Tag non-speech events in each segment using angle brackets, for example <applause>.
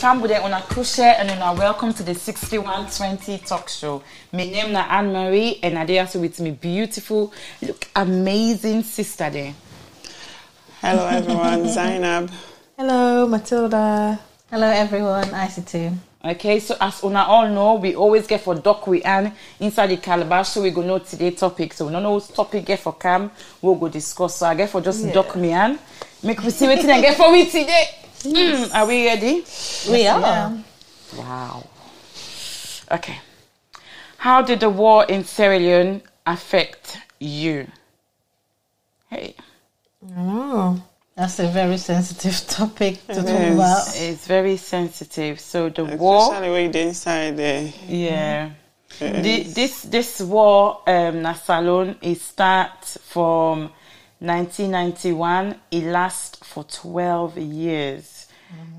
Me fam bude on a crochet and on a welcome to the 6120 talk show. My name is Anne Marie and I there also with me beautiful, look amazing sister there. Hello everyone, <laughs> Zainab. Hello, Matilda. Hello, everyone. IC2. Okay, so as una all know, we always get for Doc we Anne inside the calabash, so we go know today topic. So we don't know what topic get for Cam, we'll go discuss. So I get for just Yeah. Doc me Anne. Make we see what I get for we today. Mm, are we ready? We are. Yeah. Wow. Okay. How did the war in Sierra Leone affect you? Hey, Oh, that's a very sensitive <laughs> topic to It talk is. about. it's very sensitive. So the war, Especially when you're inside there. yeah. The, this this war, um, na Salone, it start from 1991. It lasts for 12 years.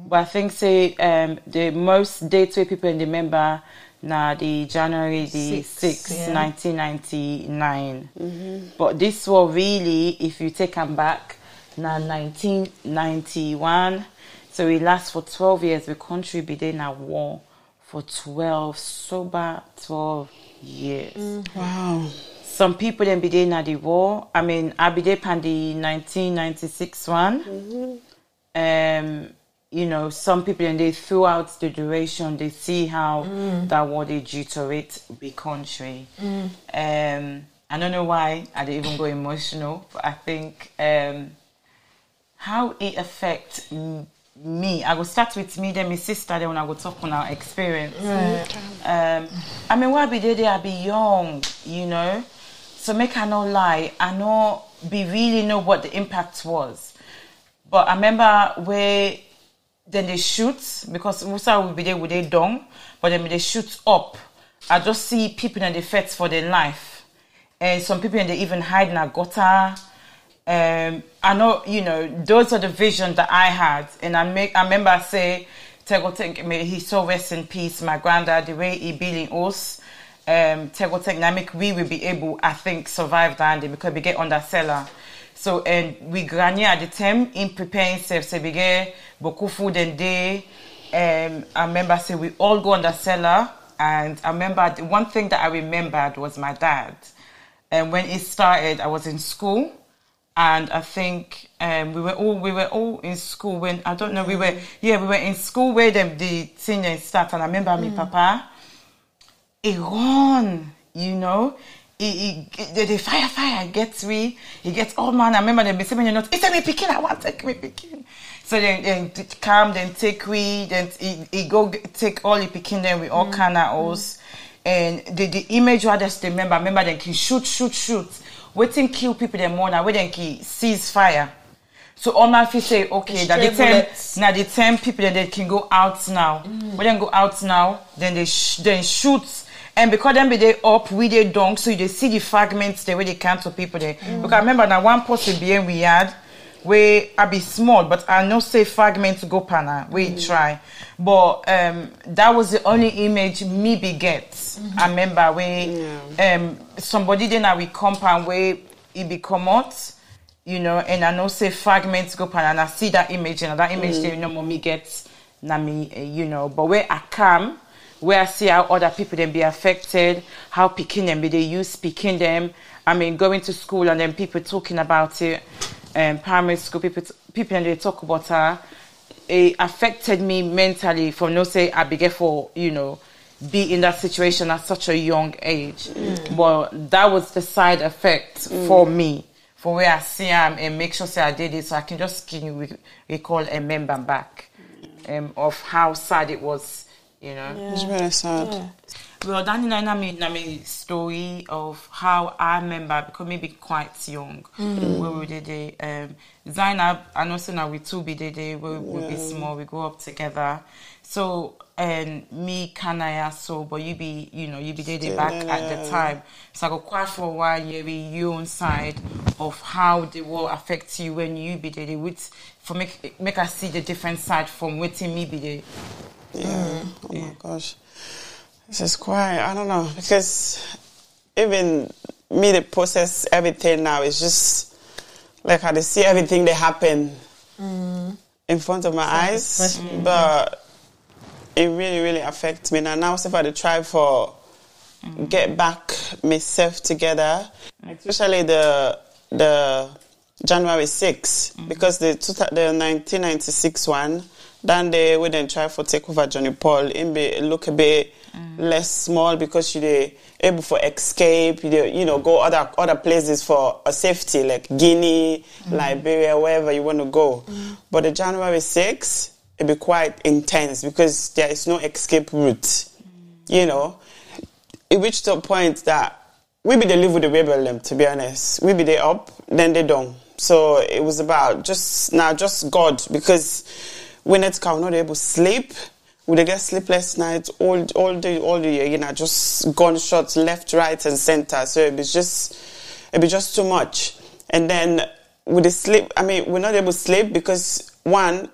But I think say um, the most dates where people remember na the January the 6th, yeah. 1999. But this war really, if you take them back, na 1991. So it lasts for 12 years. The country be in a war for 12, sober 12 years. Wow. Some people then be there at the war. I mean, I be there pan the 1996 one. Um, you know, some people and they throughout the duration they see how that war they deteriorate the country. Um, I don't know why I didn't even go emotional, but I think um, how it affect m- me. I will start with me, then my sister, then when I go talk on our experience. Um, I mean, why be there? They I be young, you know. So make I not lie. I know be really know what the impact was. But I remember where then they shoot because Musa will be there with their dong, but then they shoot up, I just see people in the fight for their life, and some people and they even hide in a gutter. Um, I know, you know, those are the visions that I had, and I make. I remember I say, "Tego think may he so rest in peace." My granddad, the way he building us, um, Tego make we will be able, I think, survive that day because we get under cellar. So and we granny at the time in preparing himself, so we get beaucoup food and day. Um, I remember say we all go on the cellar, and I remember the one thing that I remembered was my dad. And when it started, I was in school, and I think um, we were all we were all in school when I don't know we were yeah we were in school where them the thing start, and I remember me papa he run, you know. He, he, the, the fire, fire gets me. He gets all man. I remember them be saying, "You know, it's me picking. I want to take me picking." So then, then come, then take we, then he, he go take all the picking. Then we all kind of us. And the the image I just remember, remember then can shoot, shoot, shoot, waiting kill people. Then more now, then he seize fire. So all my feel say, okay, that the bullets. now the time people then they can go out now. Mm. When they go out now, then they sh- then shoot. And because them be they up, we they dunk, so you see the fragments the way they count to people there. Because I remember now one person being we had where I be small, but I know say fragments go pana, we try. But um that was the only image me be get. I remember where um somebody then I we compound where it be come out you know, and I know say fragments go pan and I see that image and that image there, you know, mommy gets na me, eh, you know, but where I come, where I see how other people then be affected, how picking them be they use picking them. I mean, going to school and then people talking about it, um, primary school people, t- people and they talk about her. It affected me mentally from no say I began for you know be in that situation at such a young age. But that was the side effect for me, for where I see I'm and make sure say I did it so I can just can recall and remember back um, of how sad it was, you know. It's very sad. Well, that na na me na me story of how I remember because maybe quite young where we did it. Um, Zainab, I know so now we two be did it. We we be small. We grow up together. So and me Kanaya so, but you be you know you be did it back there, at the time. So I go quite for a while. Yeah, we you on side of how the war affects you when you be did it. With for make make us see the different side from waiting me be there. Yeah. Oh my gosh. This is quite, I don't know, because even me to process everything now is just like how to see everything that happen in front of my eyes. But it really really affects me. And now if I try for get back myself together, especially the the January 6 because the the 1996 one, then they wouldn't try for take over Johnny Paul. It be look a bit less small because she they able for escape. You dey, you know go other other places for a safety like Guinea, Liberia, wherever you want to go. But the January 6 it be quite intense because there is no escape route. You know, it reached a point that we be the live with the rebel them to be honest. We be they up, then they down. So it was about just now just God because when it's come not able to sleep. We dey get sleepless nights all all day all the year, you know, just gunshots left, right and center. So it was just it be just too much. And then with the sleep I mean we're not able to sleep because one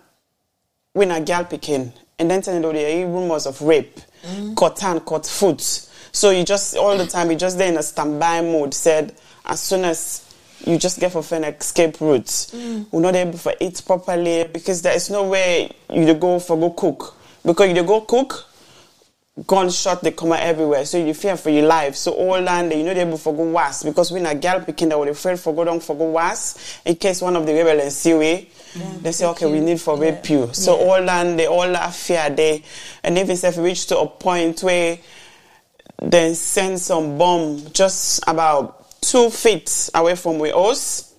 when a girl picking and then telling there are rumors of rape, mm. cut hand, cut foot. So you just all the time you just there in a standby mode. Said as soon as you just get for an escape route, mm. we're not able to eat properly because there is no way you go for go cook. Because you go cook. Gunshot they come out everywhere, so you fear for your life. So all land you know they able for go was because when a girl picking that would afraid for go down for go was in case one of the rebels see we, they say okay we need for rape you. So all land they all that fear they, and if it's if reach to a point where then send some bomb just about two feet away from where us,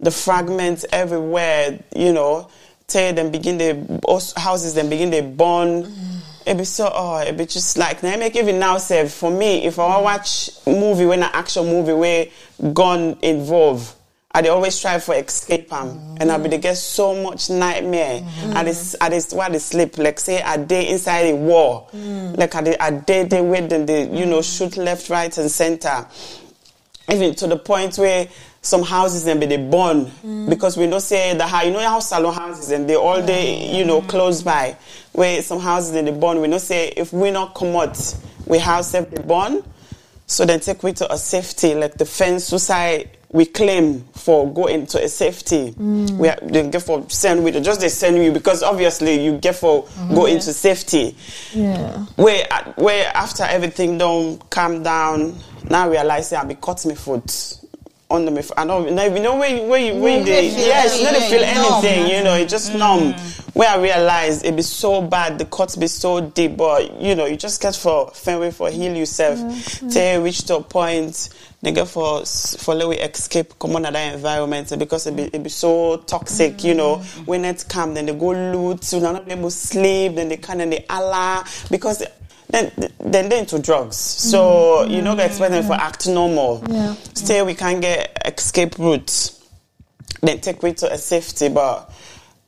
the fragments everywhere, you know, tear them begin the houses then begin they burn. Mm. It be so oh it be just like now make even now say for me if I watch movie when an action movie where gun involve I always try for escape am and I be dey get so much nightmare. I mm. dey I why they sleep? Like say I day inside a war. Mm. Like I dey I dey there where them dey you know shoot left right and center even to the point where some houses be they burn. Mm. Because we don't say the how you know how Salone houses and they all day you know mm. close by. Where some houses they they burn. We don't say if we not come out we house them they burn so then take we to a safety like the fence suicide we claim for going to a safety mm. we are, they get for send with just they send you because obviously you get for mm-hmm. go into safety Yeah. where where after everything don't calm down, now I realize that I be cut my foot under my foot. I don't now, you know where you- where you dey- feel yes, you don't anything, feel numb. anything, you know, it just numb. Mm. Where I realize it be so bad, the cuts be so deep, but you know, you just get for find way for heal yourself. Mm-hmm. Till you reach to a point, they get for for let we escape come on that environment because it be it be so toxic, you know. Mm-hmm. When it come, then they go loot, you know, not be able to sleep, then they kind and they Allah because then then they into drugs. So mm-hmm. you know, they expect them for act normal. Yeah. Still, we can get escape routes. Then take way to a safety, but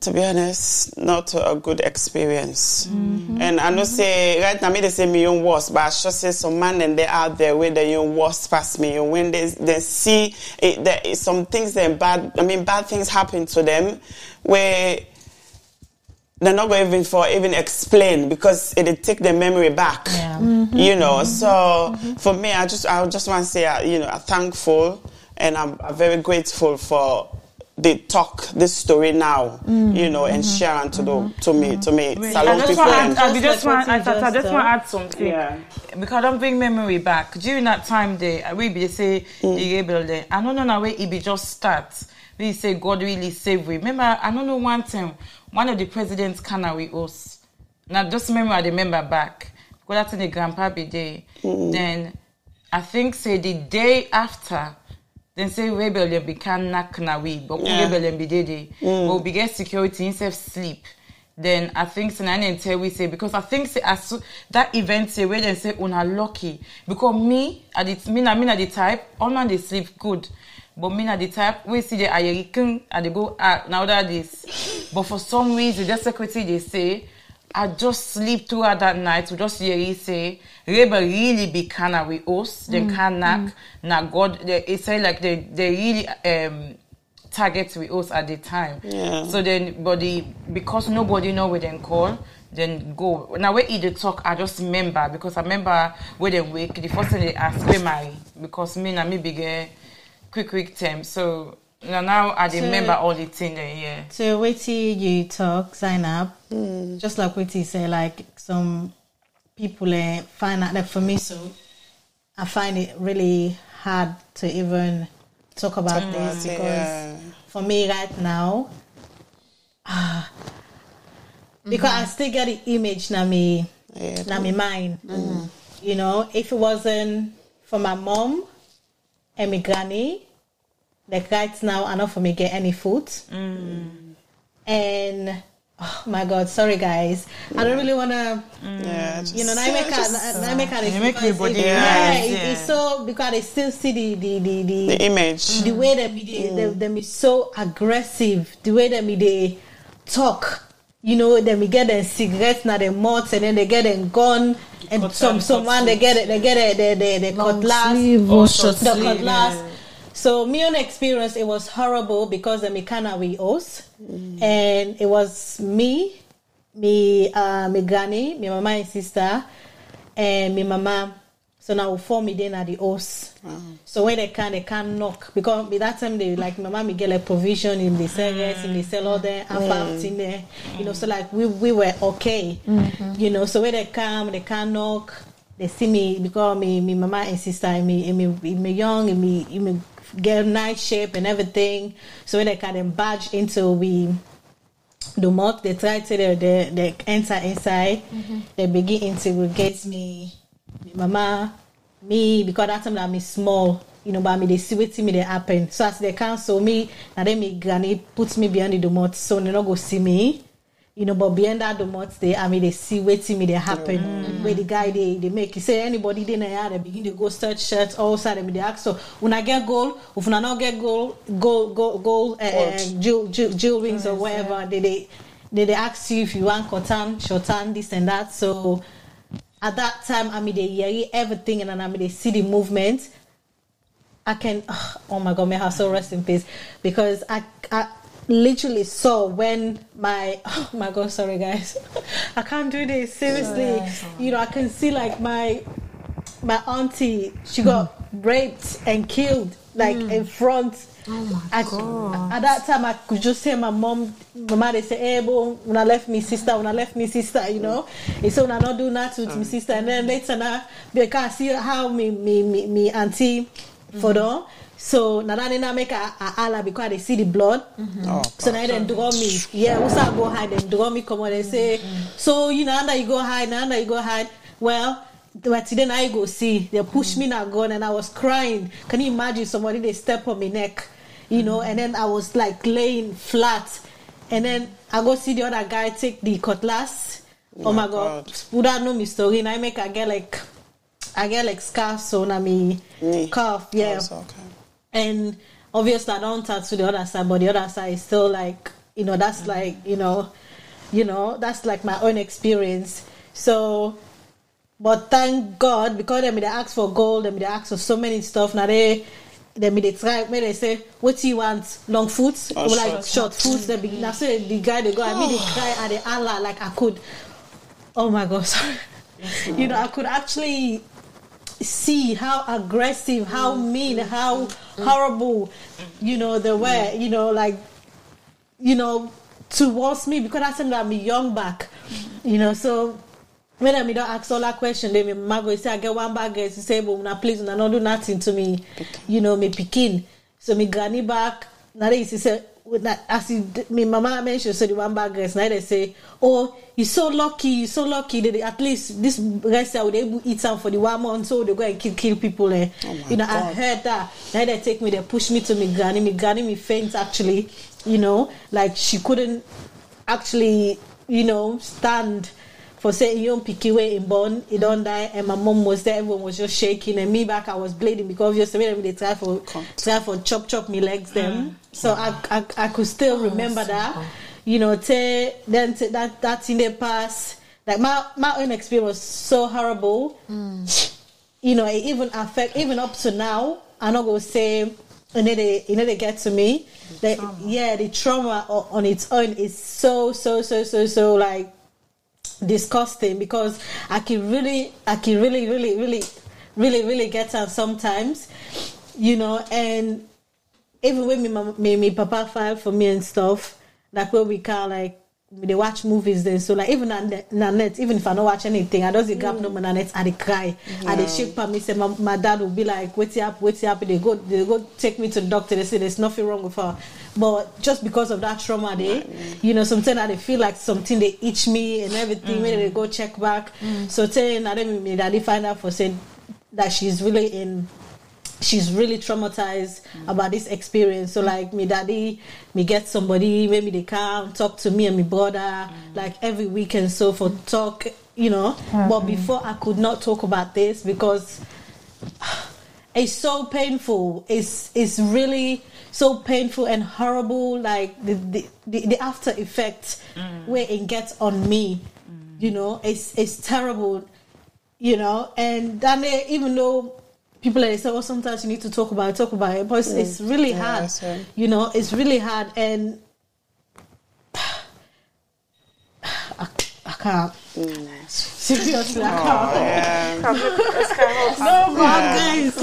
to be honest, not a good experience. Mm-hmm. And I know say right now, me they say me own worse, but I should say some man and they out there where they own worse past me. And when they they see it, there is some things that bad. I mean, bad things happen to them where they're not going even for even explain because it'll take their memory back. Yeah. Mm-hmm. You know, mm-hmm. so for me, I just I just want to say, uh, you know, I'm thankful and I'm, I'm very grateful for the talk this story now, mm, you know, and mm-hmm, share it to the mm-hmm. to me to me I Salone just people. want and- to add, I Just just like want, I, you thought- I just just want to add uh, something. Yeah. Because I don't bring memory back. During that time there, we be say the rebel there. I don't know now where it be just start. We say God really save we. Remember, I don't know one time one of the presidents can with us. Now just remember I remember back. Because that's in the grandpa be there. Then I think say the day after then say rebel dem be can na we, but Yeah. rebel dem be dey there. Eh? Mm. But we get security instead sleep. Then I think say na dem tell we say because I think say as so, that event say where dem say una lucky because me I the me na me na the type all man dey sleep good. But me na the type we see the ayerikin I dey go out now that this. But for some reason the secretary they say I just sleep throughout that night We just hear he say rebel really be kinda with us. They can knock. Now God they it say like they they really um target with us at the time. Yeah. So then but the because nobody know where them call, then go. Now where he dey talk, I just remember because I remember where they wake, the first thing they ask where my because me and me big eh, quick quick time. So Now, now I So- remember all the thing there, yeah. So wait till you talk, Zainab. Just like what you say, like some people uh, find out like for me, so I find it really hard to even talk about Talk this because yeah. for me right now, ah, <sighs> because I still get the image na me, Yeah. na me mind. You know, if it wasn't for my mom and my granny, like right now, I not for me get any food. Mm. And oh my god, sorry guys, I don't really wanna. Mm. Yeah, just, You know, I make just I make You make because everybody it- realize, yeah, it- yeah. it's so because they still see the the the the, the image. the way that they, they, mm. them is so aggressive, the way that they talk. You know, then we get them cigarettes now, them mouths, and then they get them gun, and some down, someone they get it, they get it, they they they Long cutlass, or or short short the sleeve, cutlass. yeah. So me own experience, it was horrible because the mechanic we us, mm. and it was me, me, uh, me granny, me mama and sister, and me mama. So now we form me then at the house. So when they can, they can knock because by that time they like my mama me get like provision in the cigarettes, in the mm. sell all there, and fact in there, you know. So like we we were okay, mm-hmm. you know. So when they come, they can knock. They see me because me, me mama and sister, and me, and me, me young, and me, and me get nice shape and everything. So when they can then badge into we the month they try to they, they, they enter inside. Mm-hmm. They begin interrogate me me mama me because that time that me small you know but me they see wetin me they happen. So as they cancel me na then me granny puts me behind the domot so they no go see me you know but behind that domot they I mean they see wetin me they happen mm. where the guy they they make you say anybody they na they begin to go search shirts all side they ask so when I get gold if una not get gold gold gold gold uh, jewel, jewel, jewel rings or whatever. They, they they they ask you if you want cotton, shortan, this and that. So at that time, I mean they hear everything and then I mean they see the movement. I can oh my god, may her soul rest in peace. Because I I literally saw when my <laughs> oh my god, sorry guys. <laughs> I can't do this. Seriously. You know, I can see like my my auntie, she got raped and killed like mm. in front. Oh my I, God. At that time, I could just hear my mom, mama, they say, hey, bo, when I left me sister, when I left me sister, you know. And so when I not do that with my sister. And then later now, because I see how me, me, me, me auntie mm-hmm. for them. So now that I make a, a Allah because they see the blood. Mm-hmm. Oh, So now they draw me. Yeah, we start go hide. Then draw me come on. They say, mm-hmm. so you know, now you go hide. Now you go hide. Well, but today now you go see. They push me now gone, and I was crying. Can you imagine somebody they step on my neck, you know? And then I was like laying flat, and then I go see the other guy take the cutlass. Oh, oh my god! God. Would I know me story? And I make I get like, I get like scars on me Knee. calf. Yeah. Oh, okay. And obviously, I don't tattoo the other side, but the other side is still like, you know, that's mm-hmm. like, you know, you know, that's like my own experience. So, but thank God because them they ask for gold, them they ask for so many stuff. Now they, them they try, when they say, what do you want? Long foot Or or like short. short foot? They begin. Now so the guy they go, I mean, they oh. cry and they Allah like I could. Oh my God, <laughs> sorry. You know, I could actually see how aggressive, how mm. mean, mm. how mm. horrible, you know, they were, you know, like, you know, towards me because that's time that I'm young back, you know, so when I me don't ask all that question, they my mago go say I get one bag, she say, but una please, una not do nothing to me, you know, me picking. So me granny back, now they say, with that, as you, me mama mentioned, so the one bag rest, now they say, oh, you're so lucky, you're so lucky that at least this rest I would able to eat some for the one month, so they go and kill, kill people. Eh. Oh you know, I heard that. Now they take me, they push me to me granny, me granny me faint actually, you know, like she couldn't actually, you know, stand for saying you young pikiwe in born, he don't die, and my mom was there, everyone was just shaking, and me back I was bleeding because obviously when they try for Cut. try for chop chop me legs them. Mm. So I, I I could still oh, remember that. You know, te, then te, that that in the past, like my my own experience was so horrible. Mm. You know, it even affect even up to now. I'm not gonna say you know they you know they get to me. Like, yeah, the trauma o- on its own is so so so so so like disgusting because I can really, I can really, really, really, really, really get her sometimes, you know, and even when me, me, me papa file for me and stuff, like where we can like dey watch movies then so like even na net, na even if I don't watch anything, I just grab mm. no na net, I dey cry, I dey shake. Me say my, my dad will be like, "What's up? What's up?" They go they go take me to the doctor. They say there's nothing wrong with her, but just because of that trauma, they you know sometimes I feel like something they itch me and everything. When they mm. go check back, mm. so saying I didn't me daddy find out for saying that she's really in she's really traumatized about this experience. So like me daddy, me get somebody, maybe they come talk to me and my brother, like every weekend so for talk, you know. Mm. But before I could not talk about this because <sighs> it's so painful. It's it's really so painful and horrible. Like the the, the, the after effect mm. where it gets on me, mm. you know, it's it's terrible, you know. And then even though people like say, oh, sometimes you need to talk about it, talk about it, but it's, it's mm. really Yeah, hard. that's right. You know, it's really hard, and I, I can't. Seriously, I can't. Oh, yeah. <laughs> No, my guys. <laughs>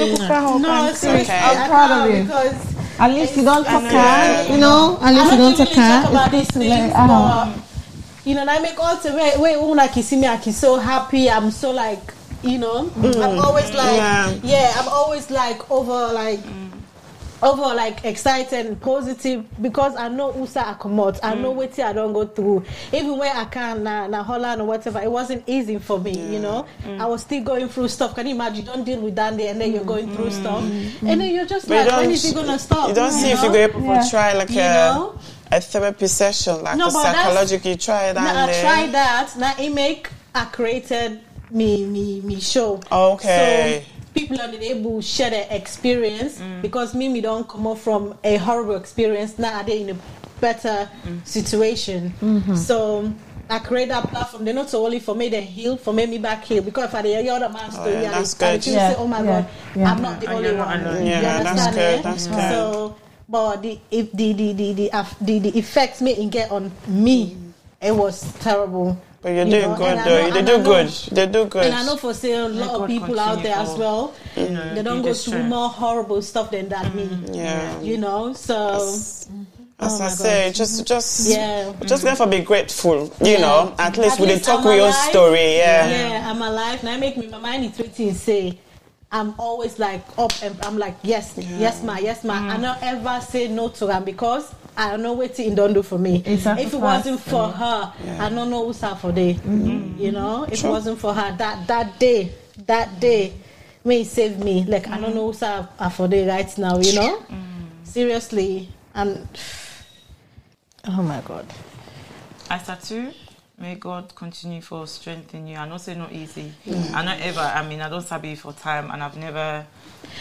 No, seriously, Okay. I I'm proud of you. because At least you don't talk know. her, you know. At least you don't don't talk really talk about It's these good to things, let- but you know, and I make all the way, wait, when I can see me, I can so happy. I'm so like, you know, mm-hmm. I'm always like, Yeah. yeah. I'm always like over like. Mm. Over like excited and positive because I know Usa I come out. I know mm. what I don't go through. Even when I can na na Holland or whatever, it wasn't easy for me, you know. Mm. I was still going through stuff. Can you imagine? You don't deal with Dandy and then you're going through stuff. And then you're just But like, when don't- it gonna stop? You don't see if you know? go able Yeah. to try like You a know? a therapy session, like No, a psychological. You try that. Now, I tried that. Now it make I created me me me show. Okay. So people are able to share their experience Mm. because me me don't come up from a horrible experience. Now they in a better Mm. situation. Mm-hmm. So. I create that platform. They're not only for me they heal, for me me back heal. Because if I hear other man's story, Oh, yeah, I that's dey- I dey good. Yeah, say, oh my yeah, god, yeah. I'm not the only you're not one. alone. Yeah, you that's understand? good, eh? that's good. So, but the if the the the the, aff- the, the effects me it get on me, it was terrible. But you're You doing know, good and though. know- they do know- good. They do good. And I know for say a lot of people out there as well, you know, they don't go through strength. more horrible stuff than that me. Yeah. You know, so As Oh I my say, just mm-hmm. just Yeah. just going for be grateful. You Yeah. know, at least At we did least talk I'm with your alive. story. Yeah. yeah, I'm alive. Now I make me my mind is waiting say I'm always like up and I'm like yes, yes ma, yes ma. I don't ever say no to them because I don't know what it don't do for me. It's If it wasn't for her, I don't know who's for day. Mm-hmm. You know, if it wasn't for her that that day, that day, may save me. Like I don't know who's for day right now. You know, mm. seriously, and oh my god. I a two, may God continue for strengthening you. I know say not easy. I not ever. I mean, I don't sabi for time, and I've never.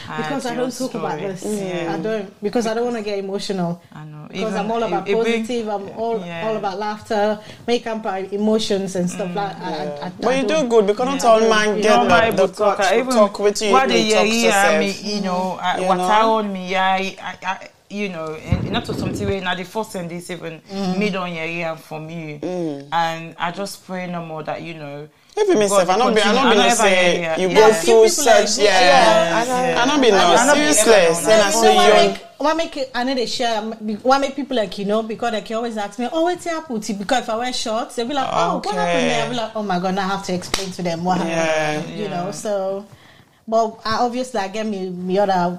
Had because I your don't talk about story. this. Yeah. I don't because I don't want to get emotional. I know. Because Even- I'm all about it- it bring- positive. I'm all Yeah. all about laughter, make up my emotions and stuff mm. like. I, I, I, But I you do good because not Yeah. all man You get Not my the, the able talk. I even talk with you. What you they talk hear, to yeah, I mean, you know, what know? I on me, I, I, I, you know, and not to something way. Now the first and this even mm. me on your hear for me. you, and I just pray no more that you know. Even myself, I God not be, I continue- not be no say hear, you yeah. go Yeah. through such, like- yeah. yeah, I don't- yeah. I not be no, I not be seriously. ever Say know I You see know what young. make, what make it, I know they share, um, why make people like, you know, because like you always ask me, oh, what's happened to? Because if I wear shorts, they'll be like, oh, what happened there? I'll be like, oh my God, now I have to explain to them what Yeah. happened. You know, so, but I obviously, I get me, me other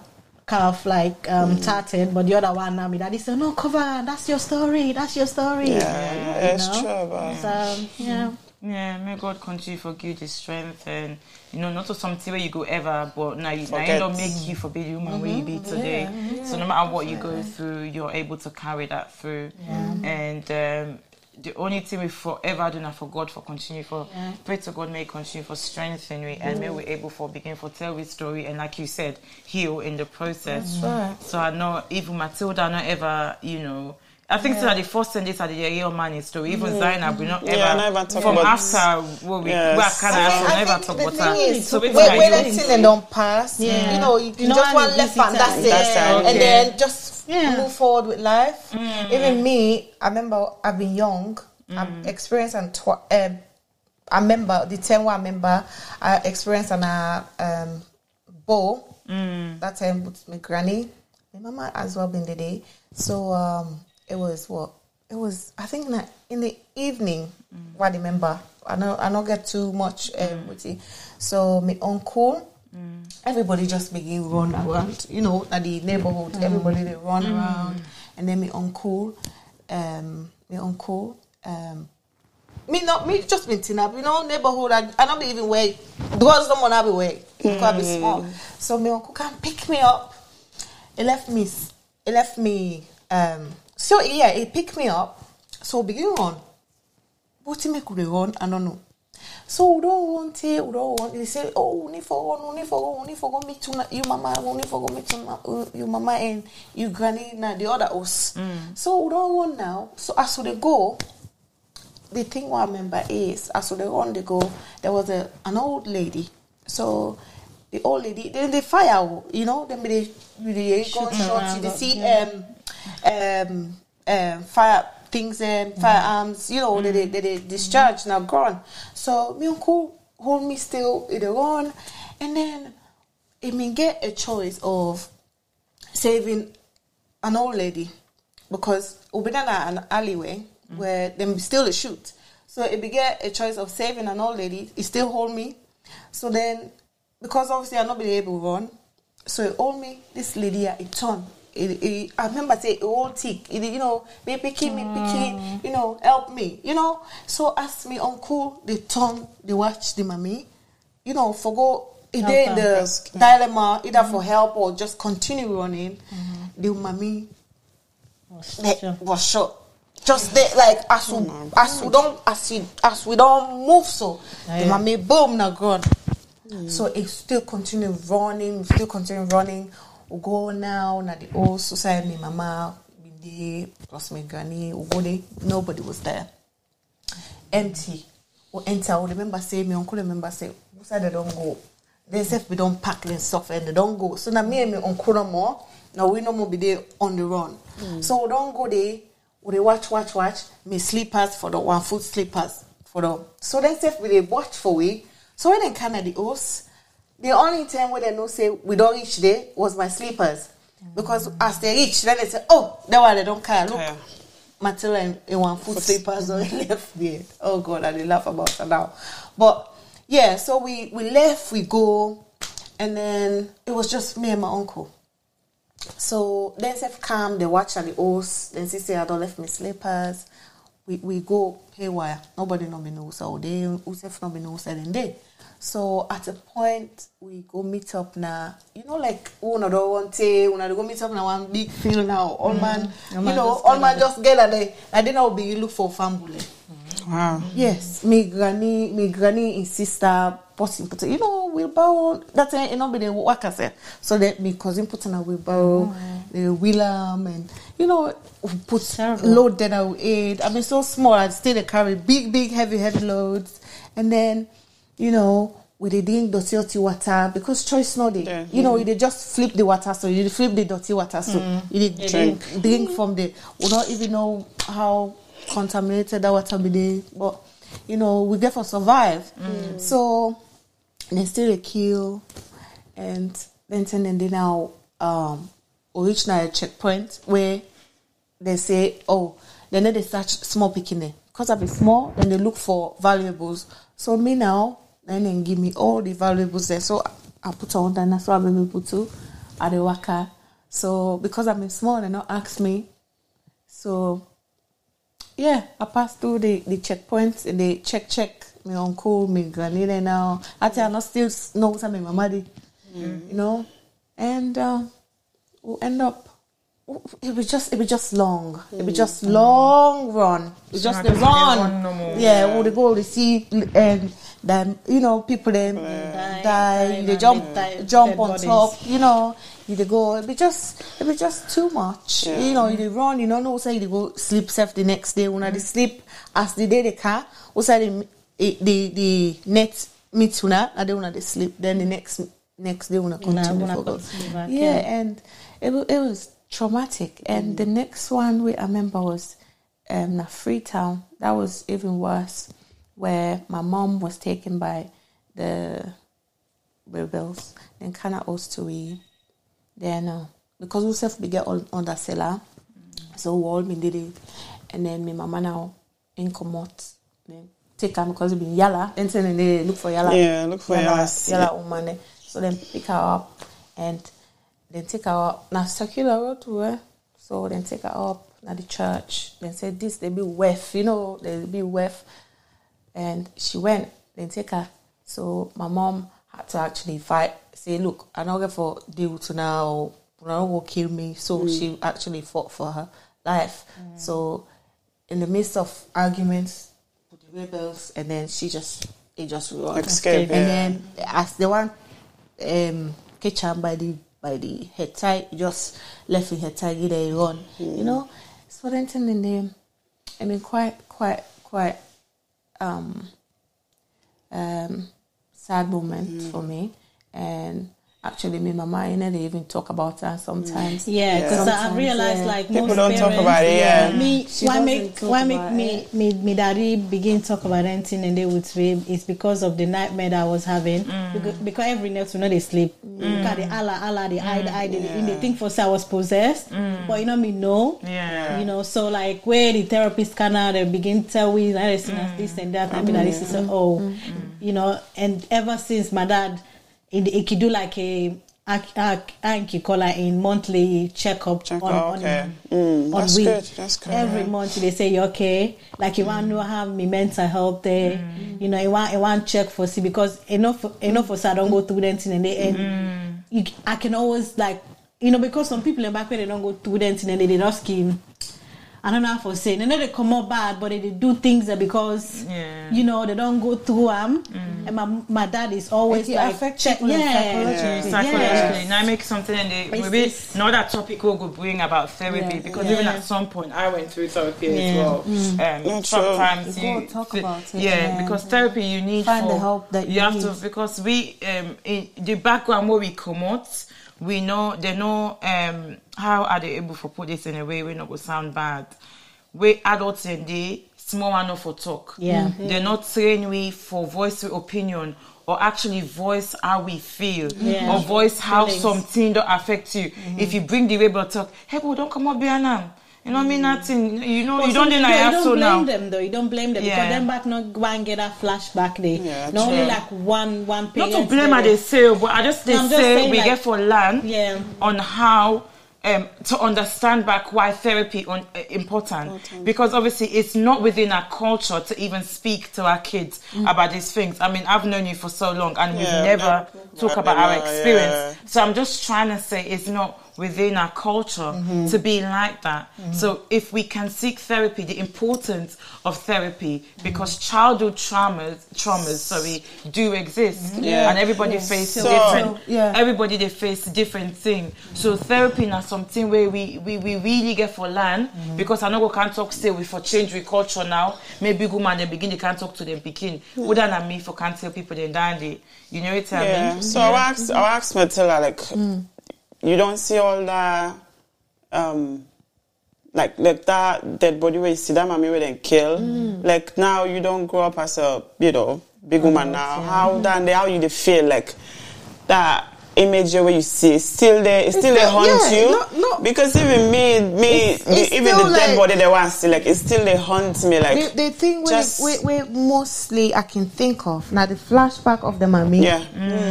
kind of like um Mm. tatted, but the other one now, me daddy said, no, cover, that's your story, that's your story. Yeah, yeah, it's know? true, but So, yeah. Yeah, may God continue to give you the strength and you know not to something where you go ever, but now you now Forget. you don't make you for be the woman where you be today. So no matter what you go through, you're able to carry that through. And um, the only thing we forever do now for God for continue for pray to God may he continue for strengthen me and may we able for begin for tell his story and like you said heal in the process. right. So I know even Matilda not ever you know. I think so that the first thing this are the year man is story. Even Zainab, we not ever, Yeah, I never talk from about- after what we Yes. where I kind of think- I never talk about thing that. is, So when, wait, when you anything they don't pass, Yeah. you know, you, You you know just how want left and that's it, That's it, and okay. then just Yeah. move forward with life. Even me, I remember I've been young, I've experienced and tw- um, I remember the time where I remember I experienced an uh, um, ball that time with my granny. the mama as well been the day. So um, it was what it was. I think that in the evening. What I remember, I know I don't get too much um, with it. So my uncle. Everybody just begin run around, you know, at the neighborhood. Everybody they run around, and then my uncle, um, my uncle, um, me not me just been tina, you know, neighborhood. I, I don't be even way. Girls don't want to be way. Because I be small. So my uncle can pick me up. He left me. He left me. Um. So yeah, he picked me up. So begin run. What he make we run? I don't know. So we don't want it. We don't want. They say, oh, we need for run. We need for run. We need for go meet you, you mama. We need for go meet you, ma- you mama and you granny na the other house. So we don't want now. So as we go, the thing what I remember is as they run they go, there was a an old lady. So the old lady, then they fire, you know, then they they the gunshots, you see um um um fire things and firearms, you know, they, they, they, discharge now gone. So me uncle hold me still in the run and then it may get a choice of saving an old lady because we been in an alleyway where them still a shoot. So it began a choice of saving an old lady. It still hold me. So then, because obviously I'm not being able to run, so it hold me. This lady, it turned. It, it, I remember say oh, it all tick. It, you know, me picking, me picking. You know, help me. You know. So ask me uncle, they turn, they watch the mommy. You know. It Help they in the dilemma either for help or just continue running. The mommy eh, they was shot. Just there, like as we as we don't as we as we don't move so the yeah. mommy boom na gone. So it still continue running, still continue running. Go now na the old society, my mama there, plus my granny, there, nobody was there. Empty. We enter, we remember say, my uncle remember say, who said they don't go? They say we don't pack and stuff and they don't go. So now me and my uncle no more, now we no more be there on the run. Hmm. So we don't go there, we watch, watch, watch, me slippers for the one foot slippers for the so then say we dey watch for we. So when they come at the house, the only time where they know say we don't reach there was my slippers. Mm. Because as they reach, then they say, Oh, that why they don't care. Look, Yeah. Matilda in, in one foot slippers on <laughs> left there. Oh God, I dey laugh about it now. But yeah, so we we left, we go, and then it was just me and my uncle. So then Seth come, they watch at the house, then she say I don't left my slippers. We we go haywire. Nobody know me know so they Usef know me know so then they. So at a point we go meet up now. You know like one or one day, when I go meet up now one big field now. All man, All you man know, all man just get at there. I didn't know be you look for family. Mm-hmm. Wow. Yes, me granny, me granny and sister putting put you know wheelbarrow. That's it. You know, be the work I said. So that me cousin put in a wheelbarrow, mm-hmm. the wheel arm, and you know put Terrible. load that I would aid. I mean, so small. I still carry big, big, heavy, heavy loads, and then you know. with the drink dirty dirty water because choice no dey. Yeah. You know, mm. you dey just flip the water so you dey flip the dirty water so mm. you dey drink drink from the. We don't even know how contaminated that water be dey, but you know we get for survive. Mm. So they still dey kill, and then then then they now um we reach na checkpoint where they say, oh, then they search small picking Because I be small, then they look for valuables. So me now, then give me all the valuables there. So I put on and I be put to at the worker. So because I'm small, they not ask me. So yeah, I passed through the, the checkpoints and they check check my uncle, my granny there now. I tell I not still know what my mama did. You know? And uh, we'll end up it was just it was just long. It was mm. just long run. It was just the run. no. Yeah, all would go to see and then you know people then Die, die, they jump die- jump on bodies. top. You know, you go. It be just it be just too much. Yeah. You know, you run. You don't know say you dey go sleep safe the next day. When I dey sleep as the day they car, say the the the net meet una, and then una dey sleep. Then the next next day una continue una for go. continue Yeah, yeah. and it it was traumatic. And the next one we I remember was um na Freetown. That was even worse, where my mom was taken by the rebels. Then Kana Ostui. Then uh, because we self we get all under cellar. So we all been did it. And then my mama now in commot. Then take her because it been yalla. And then they look for yalla. Yeah, look for yalla. yalla. Yalla woman. eh. So then pick her up and then take her up. Now circular road to her. So then take her up at the church. Then say this they be wef, you know, they be wef. And she went, then take her. So my mom had to actually fight, say, look, I'm not going for deal to now, know, will kill me. So she actually fought for her life. So in the midst of arguments with the rebels, and then she just, it just run. Escape, And then as the one um, by the by the tie, just left in her a run. You know, so then in the, I mean, quite, quite, quite um, um, sad moment for me. And actually, me mama, you know, they even talk about her sometimes. Yeah, because I realized yeah. like People most don't talk about it, yeah. Me, She why make why make me, me me daddy begin talk about anything and they would rape it's because of the nightmare that I was having. Mm. Because, because every night we know they sleep. Mm. Look at the Allah Allah mm. the eye the eye the, Yeah. they think for say I was possessed, but you know me no. Yeah. You know, so like where the therapist can now they begin tell we that is this and that, and be like this is a- oh, you know, and ever since my dad, it, it could do like a. Anki call her in monthly checkup Check on, out, on. Mm, on that's week. good. That's good. Every month they say you're okay. Like you want to mm. have me mental health there. Mm. You know, you want you want check for see because enough enough for I don't go through them thing and they and mm. you, I can always like you know because some people in back where they don't go through them thing and they, they just scheme. I don't know how to say. They know they come out bad, but they, they do things that because Yeah. you know they don't go through them. And my my dad is always It like affects check, people yeah, psychologically. psychologically. Now I make something and they, It's- maybe it's- another topic we'll go bring about therapy Yeah. because Yeah. even at some point I went through therapy as Yeah. well. Um, sometimes You you, gotta talk about it Yeah, and because therapy you need find for, the help that you have need. to because we um in the background where we come out, we know they know um how are they able to put this in a way we not go sound bad. We adults and they small enough for talk. Yeah. They're not trained we for voice opinion or actually voice how we feel Yeah. or voice how Feelings. something don't affect you. If you bring the rebel talk, hey boy, don't come up here now. You know I mean nothing. You know you don't But deny you have don't so blame now. them though. You don't blame them Yeah. because them back not go and get that flashback there. Yeah, not only like one one Not to blame there. her they say, but I just they No, I'm just say we like- get for learn Yeah. on how um, to understand back why therapy on uh, important because obviously it's not within our culture to even speak to our kids about these things. I mean, I've known you for so long and we've Yeah, never never- talk never, about our yeah. experience. So I'm just trying to say it's not within our culture to be like that. So if we can seek therapy, the importance of therapy, because childhood traumas, traumas, sorry, do exist, mm-hmm. Yeah. and everybody Yeah. face So- different. yeah. Everybody they face different thing. So therapy now something where we, we, we really get for learn mm-hmm. because I know we can't talk still we for change we culture now. Maybe woman they begin they can't talk to them begin. Other than me for can't tell people they die they you know what I Yeah. mean? So I asked, I asked Matilda, like, mm. You don't see all that, um, like, like that dead body where you see that mommy where they kill. Like now you don't grow up as a, you know, big woman now. How then how you feel like that image where you see is still there, it's still there haunt yeah, you. no- no. Because even me, me, It's- it's even the dead like- body they want still like, it still they haunt me like. the, the thing where, just- where, where mostly I can think of now the flashback of the mummy. Yeah.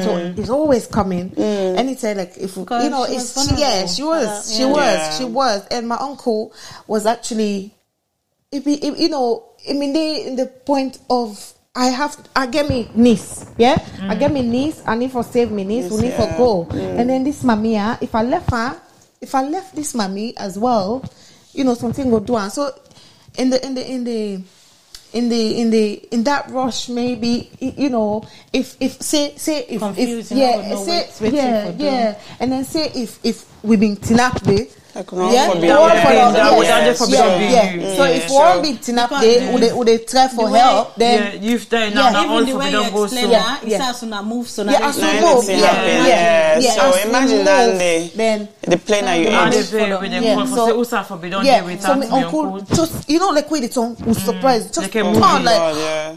So it's always coming. Anytime like if we- you know she it's was she, yeah she was Uh, she was Yeah. she was and my uncle was actually if he, if, you know I mean they in the point of I have I get me niece yeah? I get me niece I need for save me niece we need yeah. to go and then this mommy ah, if I left her if I left this mommy as well you know something will do and so in the in the in the in the in the in that rush maybe you know if if say say if, if you yeah say yeah yeah. And then say if if we been tinap day Like, no yeah, forbid, no one yeah. for Yeah, them, that would- yes, would yeah, yeah. you. So Yeah, if sure. one be tinap Because day, would they would they try for the way- help? Then yeah, you've done now Yeah. now Even the way you go so. explain Yeah, that, yeah. it's as soon as move so yeah, as they we Now say- move, anything yeah, yeah, yeah. So as imagine that move, day. Then The plane that you Yeah. Now ate. they Just say follow. with them Yeah, for so- say Usa forbidden yeah, day so without my uncle uncle. just you know like with the tongue was surprised, just They can turn move it. like oh,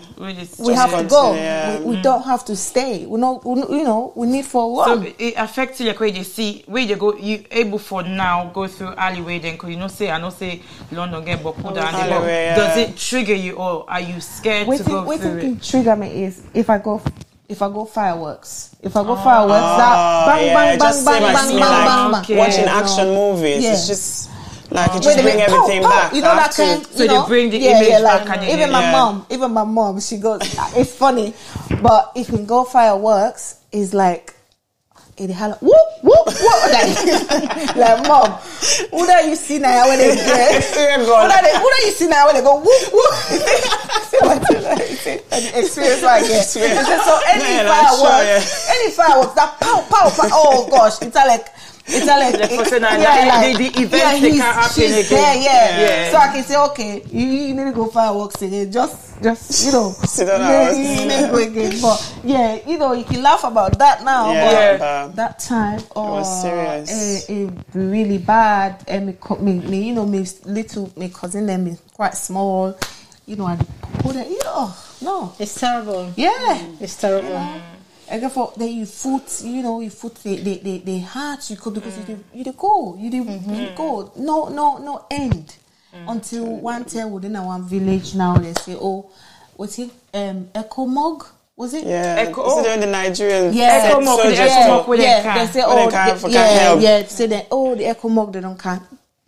we have to go. We, we mm. don't have to stay. We not, we, you know, we need for So it affects you like where you see where you go you able for now go through alleyway then cause you know say I know say London get Bokuda and oh, they yeah. does it trigger you or are you scared to go Waiting, through waiting it? to trigger me is if I go, if I go fireworks. If I go ah, fireworks, that bang, Oh, yeah, bang, bang, bang, bang, bang, like, bang, bang. Okay. Watching action no. movies, Yeah. it's just like it Wait just bring minute, everything pow, pow. back. You know that have to- kind. So you they bring the yeah, image yeah, back like, and even my yeah. mom, even my mom, she goes. It's funny, but if we go fireworks, it's like. Eh, it holla, whoop whoop whoop <laughs> like, like mom, who that you see now when they <laughs> get who God. that they- who that you see now when they go whoop whoop <laughs> See what I tell you? See, and the experience I get. Experience. So any Man, fireworks, sure, any fireworks that pow pow pow. Oh gosh, it's like it's like The person that- yeah, the- the- the events, yeah, they can't happen again. there, yeah. Yeah. So I can say, okay, you, you need to go fireworks again. Just, just you know, <laughs> Sit down yeah, hours. you need to go again. But yeah, you know, you can laugh about that now. Yeah, but but- that time, oh, was serious. It, it really bad. And me, me, me, you know, me little, me cousin them is quite small. You know, and put it, you know, no, It's terrible. yeah. It's terrible. And therefore, then you foot, you know, you foot the the the, the heart you could because you mm. did you did go, you did you did mm-hmm. go. No no no end mm. until one time within our village now they say, oh, what's it? Um, Ecomog was it? Yeah, Echo- is it oh. when the Nigerian Yeah, said Ecomog, so the just Ecomog with yeah, them they say, oh, them can- the- yeah, can help. yeah, say that, oh, the Ecomog, they don't can.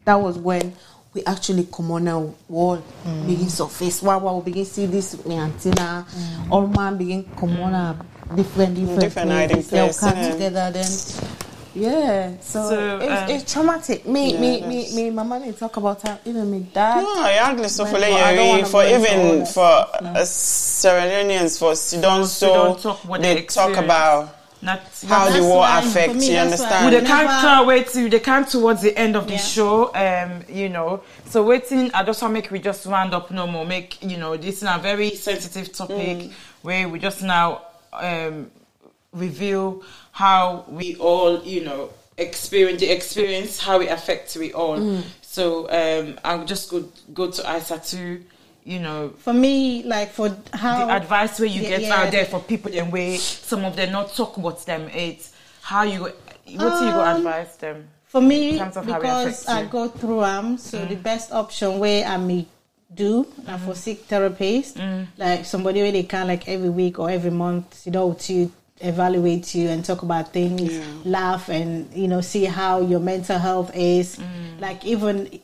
That was when we actually come on a wall, mm. begin surface. Wow, wow, we begin see this me antenna. All man begin come on a different, different, Different hiding places. They all place, come innit? together then. Yeah, so, So, it's, um, it's traumatic. Me, Yeah, me, it me, me, mama didn't talk about her. Even me dad. No, I actually so for Well, I like, for go into all even for stuff, no. uh, Sierra Leoneans for Sudan, so Sudan talk what they they talk about Not how the war affects. me, You understand? Well, they Never- can't tell wait to they can't towards the end of the Yeah. show. Um, you know. So waiting, I just want to make we just round up no more. Make you know this is a very sensitive topic where we just now um reveal how we all you know experience the experience how it affects we all. So um, I'll just go go to Isa too. You know, For me, like for how the advice where you Yeah, get yeah. out there for people and where some of them not talk about them it's how you what do you go Um, advise them For me, in terms of how it because I. Mm. go through um, so the best option where I may do Mm-hmm. uh, for sick therapist, Mm. like somebody where they can like every week or every month, you know, to evaluate you and talk about things, laugh and you know see how your mental health is. Mm. Like even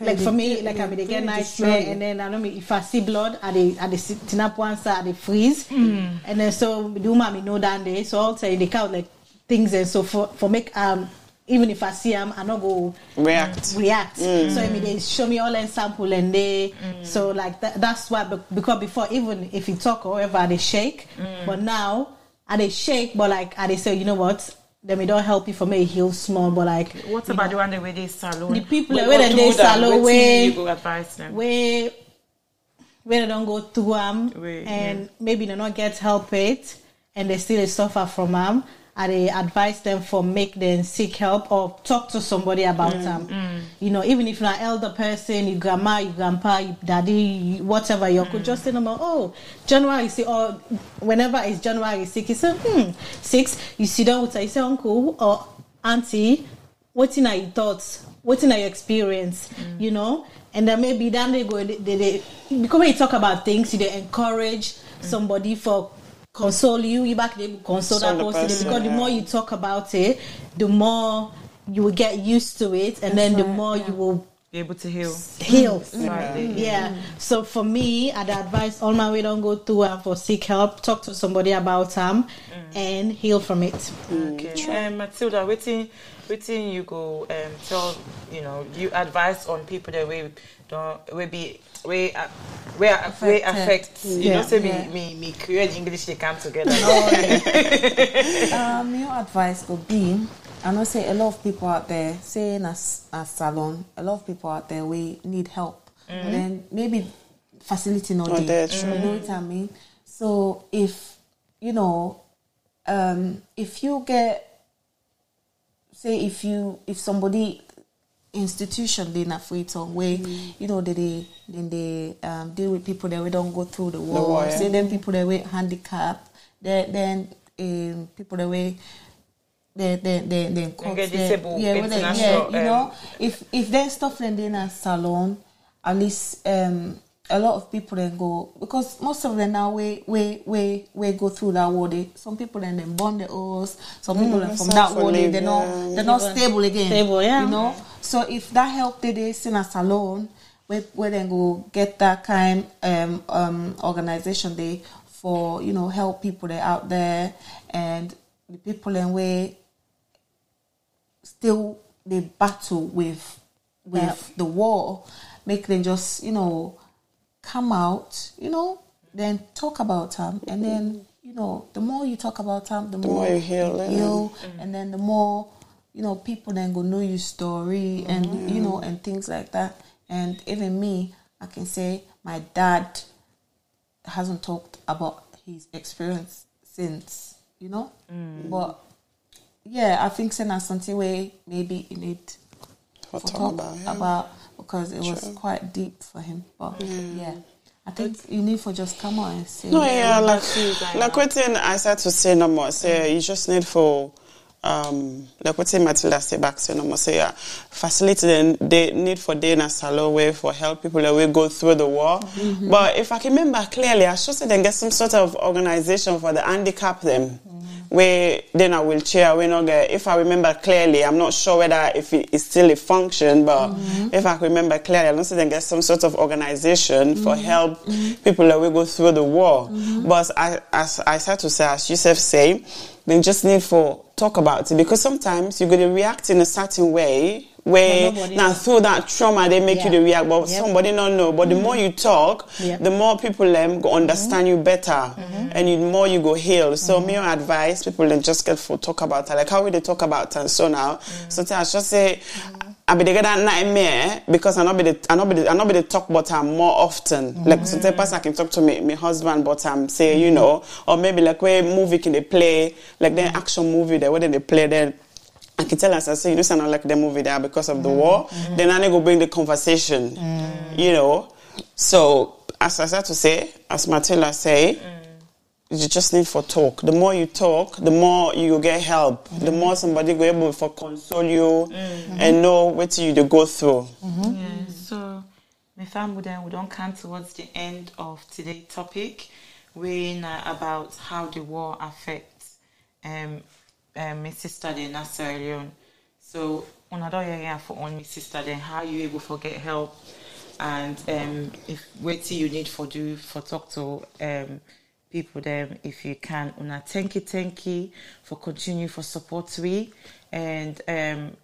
like for me, like I mean, they get nightmare, and then I know me if I see blood, I they I they sit up one side, I they freeze, Mm. and then so the woman me know that day, so I'll say they count like things, and so for for make um even if I see them, I not go React. react. Mm. So I mean, they show me all in sample and they mm. so like that, that's why because before even if you talk or whatever, they shake, mm. but now I they shake, but like I they say, you know what? Then we don't help you for me heal small, but like what you about know, the one that where they Salone? The people We where they through them, Salone, where- you go advise them. where where they don't go through them Where, and maybe they not get help it and they still suffer from them I dey advise them for make them seek help or talk to somebody about mm. them. Mm. You know, even if you're an elder person, your grandma, your grandpa, your daddy, whatever, you could mm. just say them, oh, January you see or whenever it's January six, you say, hmm, six, you sit down with her, you say, uncle or auntie, wetin are your thoughts? Wetin are your experience? You know? And then maybe then they go they, they, they because when you talk about things you dey encourage somebody for console you you back dey console that the person, person, because the more you talk about it the more you will get used to it and then the right, more yeah. you will be able to heal heal. Right. Yeah. So for me, I'd advise all my way don't go through uh, for seek help, talk to somebody about them, and heal from it. Okay. Um, Matilda, waiting, waiting. You go um, tell you know you advise on people that we don't we be we uh, we we Affected. affect. You Yeah. know, say Yeah. me me me create English they come together. <laughs> Um, your advice would be, I know say a lot of people out there, say in a Salone, a lot of people out there we need help. And then maybe facility not Not there. there, true. You know what I mean? So if you know, um, if you get say if you if somebody institution dey na freetown wey you know they dey dem dey um, deal with people that we don't go through the war war, yeah. say then people that we handicap then then um, people that we they they they they cut get their- disabled, yeah, well, they- yeah, international, you know if if there's stuff then in a Salone at least um a lot of people then go because most of them now we we we we go through that war they some people then then burn the house some people then that's from that for war they, live, they're yeah. not they're not stable again Stable, yeah. you know so if that help they they in a Salone we we then go get that kind um um organization they for you know help people that out there and the people in way still they battle with with Yeah. the war make them just you know come out you know then talk about them and then you know the more you talk about them the, more you heal, yeah. heal, mm. and then the more you know people then go know your story and mm. you know and things like that. And even me i can say my dad hasn't talked about his experience since you know? Mm. But yeah i think saying something way maybe you need For talk talk about, yeah. about because it was quite deep for him but yeah i think you need for just come on and say No, yeah, like you, Diana? like what thing I said to say no more. Say mm. you just need for um like what thing Matilda say back say no more. Say uh, yeah, facility then they need for day in a Salone way for help people that will go through the war. Mm-hmm. But if I can remember clearly, I should say then get some sort of organization for the handicap them. Mm. Where then a wheelchair, we not get. If I remember clearly, I'm not sure whether if it is still a function, but mm-hmm. if I remember clearly, I don't see then get some sort of organization for mm-hmm. help mm-hmm. people that will go through the war. But I, as I said to say, as Yusuf say, they just need for talk about it because sometimes you're going to react in a certain way where now through that trauma they make you Yeah. to react, but Yep. somebody don't know. But the more you talk, Yep. the more people um, go understand you better, and the more you go heal. So me advice people then just get for talk about it. Like how we they talk about it so now. Sometimes I just say. I be the get that nightmare because I not be the I not be the, I not be the talk about her more often. Like sometimes I can talk to me my husband but I'm say you know or maybe like where movie can they play like then action movie there where they play then I can tell us I say you know sound like the movie there because of the war. Then I go bring the conversation. You know. So as I said to say, as Matilda say, you just need for talk. The more you talk, the more you get help. The more somebody go able for console you and know what you to go through. Yeah, so my family then we don't come towards the end of today's topic, we uh, about how the war affects um, um my sister then na Sierra Leone. So when I don't hear for on my sister then how you able to get help? And um if what you need for do for talk to um people them if you can? Una thank you thank you for continue for support we. And um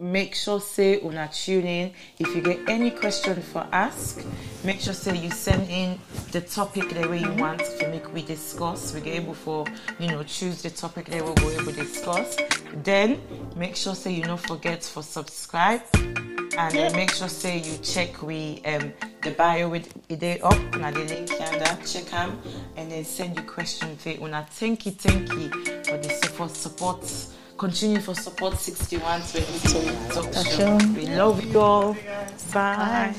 make sure say una tune in. If you get any question for ask make sure say you send in the topic the way you want to make we discuss. We get able for you know choose the topic that we'll go able to discuss. Then make sure say you don't forget for subscribe. And then make sure say you check we um the bio with it up. Na the link yonder. Check am and then send you question say una thank you thank you for the support support continue for support 61 22 we love you all. Bye.